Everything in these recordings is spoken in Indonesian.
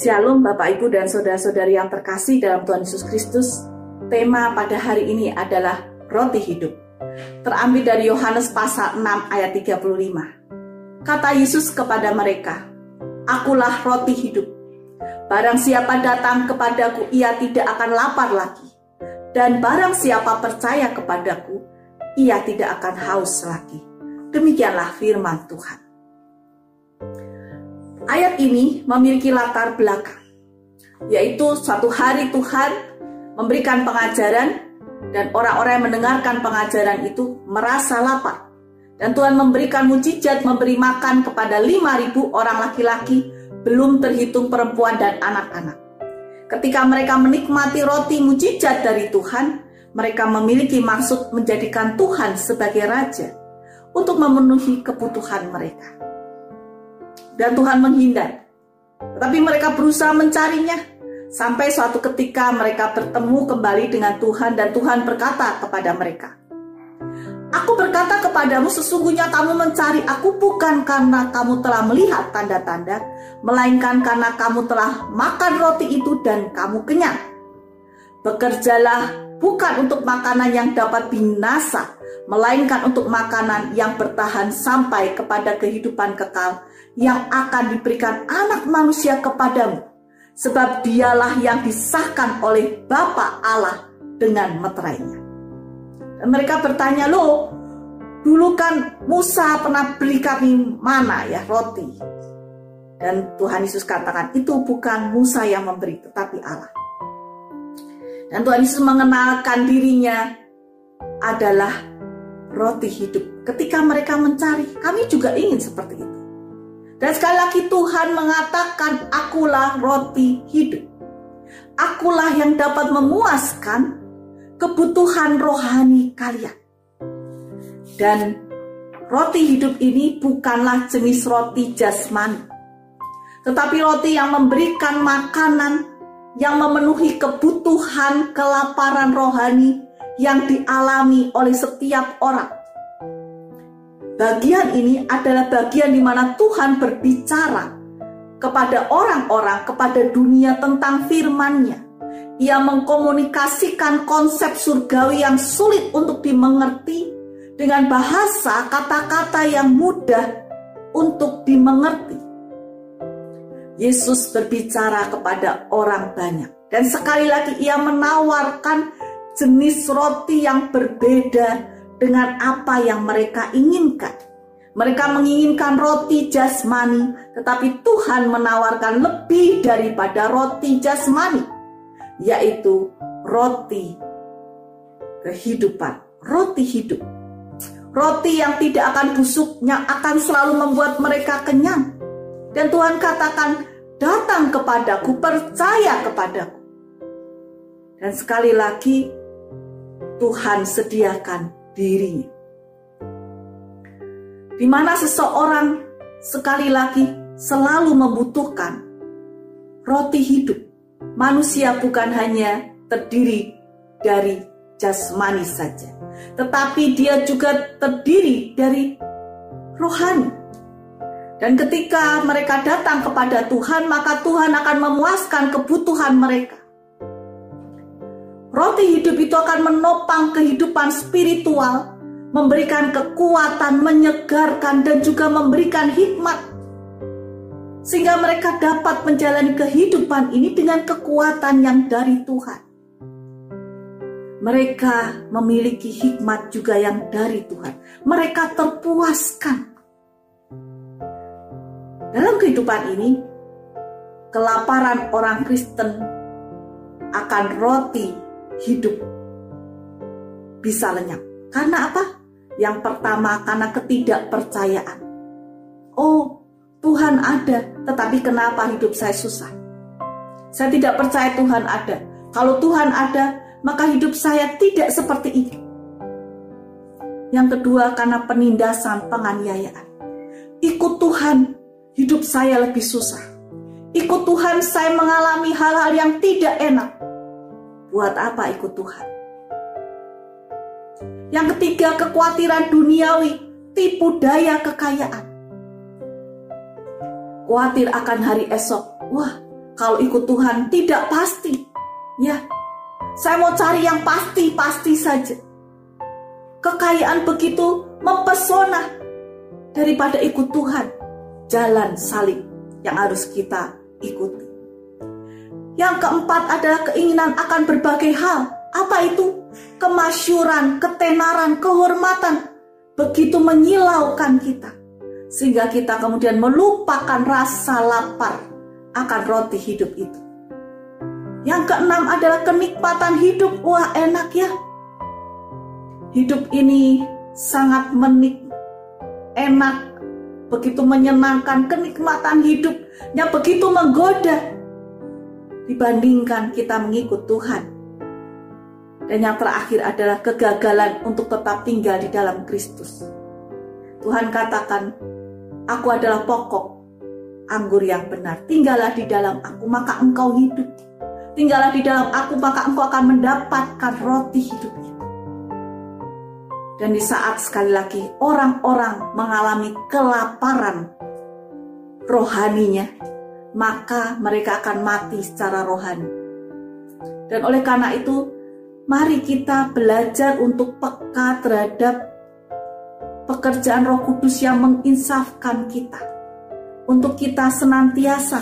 Shalom Bapak Ibu dan Saudara-saudari yang terkasih dalam Tuhan Yesus Kristus. Tema pada hari ini adalah roti hidup. Terambil dari Yohanes pasal 6 ayat 35. Kata Yesus kepada mereka, Akulah roti hidup. Barang siapa datang kepadaku, ia tidak akan lapar lagi. Dan barang siapa percaya kepadaku, ia tidak akan haus lagi. Demikianlah firman Tuhan. Ayat ini memiliki latar belakang, yaitu suatu hari Tuhan memberikan pengajaran dan orang-orang yang mendengarkan pengajaran itu merasa lapar. Dan Tuhan memberikan mujizat memberi makan kepada 5.000 orang laki-laki, belum terhitung perempuan dan anak-anak. Ketika mereka menikmati roti mujizat dari Tuhan, mereka memiliki maksud menjadikan Tuhan sebagai raja untuk memenuhi kebutuhan mereka dan Tuhan menghindar. Tetapi mereka berusaha mencarinya sampai suatu ketika mereka bertemu kembali dengan Tuhan dan Tuhan berkata kepada mereka, Aku berkata kepadamu sesungguhnya kamu mencari aku bukan karena kamu telah melihat tanda-tanda, melainkan karena kamu telah makan roti itu dan kamu kenyang. Bekerjalah bukan untuk makanan yang dapat binasa, melainkan untuk makanan yang bertahan sampai kepada kehidupan kekal yang akan diberikan anak manusia kepadamu. Sebab dialah yang disahkan oleh Bapa Allah dengan meterainya. Dan mereka bertanya, loh, dulu kan Musa pernah beli kami mana ya roti. Dan Tuhan Yesus katakan, itu bukan Musa yang memberi, tetapi Allah. Dan Tuhan Yesus mengenalkan dirinya adalah roti hidup. Ketika mereka mencari, kami juga ingin seperti itu. Dan sekali lagi Tuhan mengatakan, akulah roti hidup. Akulah yang dapat memuaskan kebutuhan rohani kalian. Dan roti hidup ini bukanlah jenis roti jasmani. Tetapi roti yang memberikan makanan yang memenuhi kebutuhan kelaparan rohani yang dialami oleh setiap orang Bagian ini adalah bagian di mana Tuhan berbicara kepada orang-orang, kepada dunia tentang firman-Nya. Ia mengkomunikasikan konsep surgawi yang sulit untuk dimengerti dengan bahasa kata-kata yang mudah untuk dimengerti. Yesus berbicara kepada orang banyak, dan sekali lagi Ia menawarkan jenis roti yang berbeda dengan apa yang mereka inginkan. Mereka menginginkan roti jasmani, tetapi Tuhan menawarkan lebih daripada roti jasmani, yaitu roti kehidupan, roti hidup. Roti yang tidak akan busuk, yang akan selalu membuat mereka kenyang. Dan Tuhan katakan, datang kepadaku, percaya kepadaku. Dan sekali lagi, Tuhan sediakan dirinya. Di mana seseorang sekali lagi selalu membutuhkan roti hidup. Manusia bukan hanya terdiri dari jasmani saja, tetapi dia juga terdiri dari rohani. Dan ketika mereka datang kepada Tuhan, maka Tuhan akan memuaskan kebutuhan mereka. Roti hidup itu akan menopang kehidupan spiritual, memberikan kekuatan, menyegarkan, dan juga memberikan hikmat. Sehingga mereka dapat menjalani kehidupan ini dengan kekuatan yang dari Tuhan. Mereka memiliki hikmat juga yang dari Tuhan. Mereka terpuaskan. Dalam kehidupan ini, kelaparan orang Kristen akan roti hidup bisa lenyap. Karena apa? Yang pertama karena ketidakpercayaan. Oh, Tuhan ada, tetapi kenapa hidup saya susah? Saya tidak percaya Tuhan ada. Kalau Tuhan ada, maka hidup saya tidak seperti ini. Yang kedua karena penindasan penganiayaan. Ikut Tuhan, hidup saya lebih susah. Ikut Tuhan saya mengalami hal-hal yang tidak enak. Buat apa ikut Tuhan? Yang ketiga, kekhawatiran duniawi, tipu daya kekayaan. Khawatir akan hari esok. Wah, kalau ikut Tuhan tidak pasti. Ya, saya mau cari yang pasti-pasti saja. Kekayaan begitu mempesona daripada ikut Tuhan. Jalan salib yang harus kita ikuti. Yang keempat adalah keinginan akan berbagai hal. Apa itu? Kemasyuran, ketenaran, kehormatan. Begitu menyilaukan kita. Sehingga kita kemudian melupakan rasa lapar akan roti hidup itu. Yang keenam adalah kenikmatan hidup. Wah enak ya. Hidup ini sangat menik, enak, begitu menyenangkan, kenikmatan hidupnya begitu menggoda dibandingkan kita mengikut Tuhan. Dan yang terakhir adalah kegagalan untuk tetap tinggal di dalam Kristus. Tuhan katakan, aku adalah pokok anggur yang benar. Tinggallah di dalam aku, maka engkau hidup. Tinggallah di dalam aku, maka engkau akan mendapatkan roti hidup. Dan di saat sekali lagi orang-orang mengalami kelaparan rohaninya, maka mereka akan mati secara rohani. Dan oleh karena itu, mari kita belajar untuk peka terhadap pekerjaan Roh Kudus yang menginsafkan kita. Untuk kita senantiasa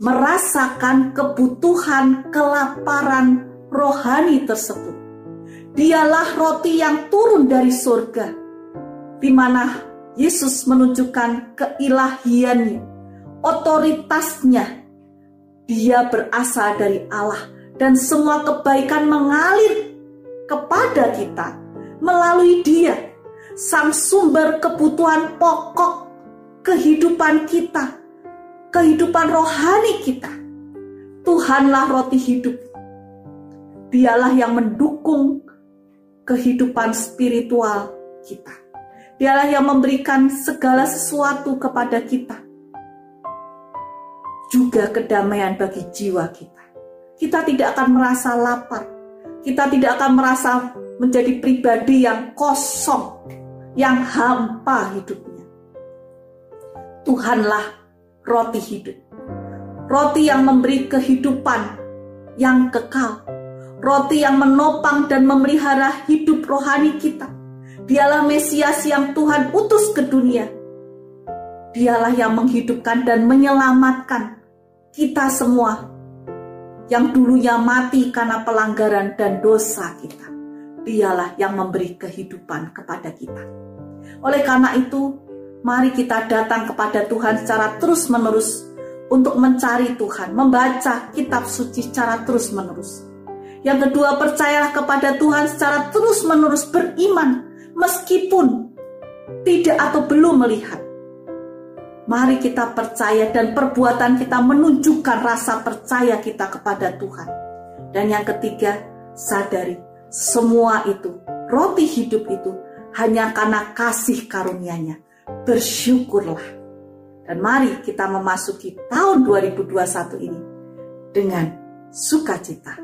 merasakan kebutuhan kelaparan rohani tersebut. Dialah roti yang turun dari surga, di mana Yesus menunjukkan keilahiannya, otoritasnya. Dia berasal dari Allah dan semua kebaikan mengalir kepada kita melalui Dia, sang sumber kebutuhan pokok kehidupan kita, kehidupan rohani kita. Tuhanlah roti hidup. Dialah yang mendukung kehidupan spiritual kita. Dialah yang memberikan segala sesuatu kepada kita juga kedamaian bagi jiwa kita. Kita tidak akan merasa lapar. Kita tidak akan merasa menjadi pribadi yang kosong, yang hampa hidupnya. Tuhanlah roti hidup. Roti yang memberi kehidupan yang kekal. Roti yang menopang dan memelihara hidup rohani kita. Dialah Mesias yang Tuhan utus ke dunia. Dialah yang menghidupkan dan menyelamatkan kita semua yang dulunya mati karena pelanggaran dan dosa kita. Dialah yang memberi kehidupan kepada kita. Oleh karena itu, mari kita datang kepada Tuhan secara terus-menerus untuk mencari Tuhan, membaca kitab suci secara terus-menerus. Yang kedua, percayalah kepada Tuhan secara terus-menerus beriman meskipun tidak atau belum melihat. Mari kita percaya dan perbuatan kita menunjukkan rasa percaya kita kepada Tuhan. Dan yang ketiga, sadari semua itu, roti hidup itu hanya karena kasih karunia-Nya. Bersyukurlah. Dan mari kita memasuki tahun 2021 ini dengan sukacita.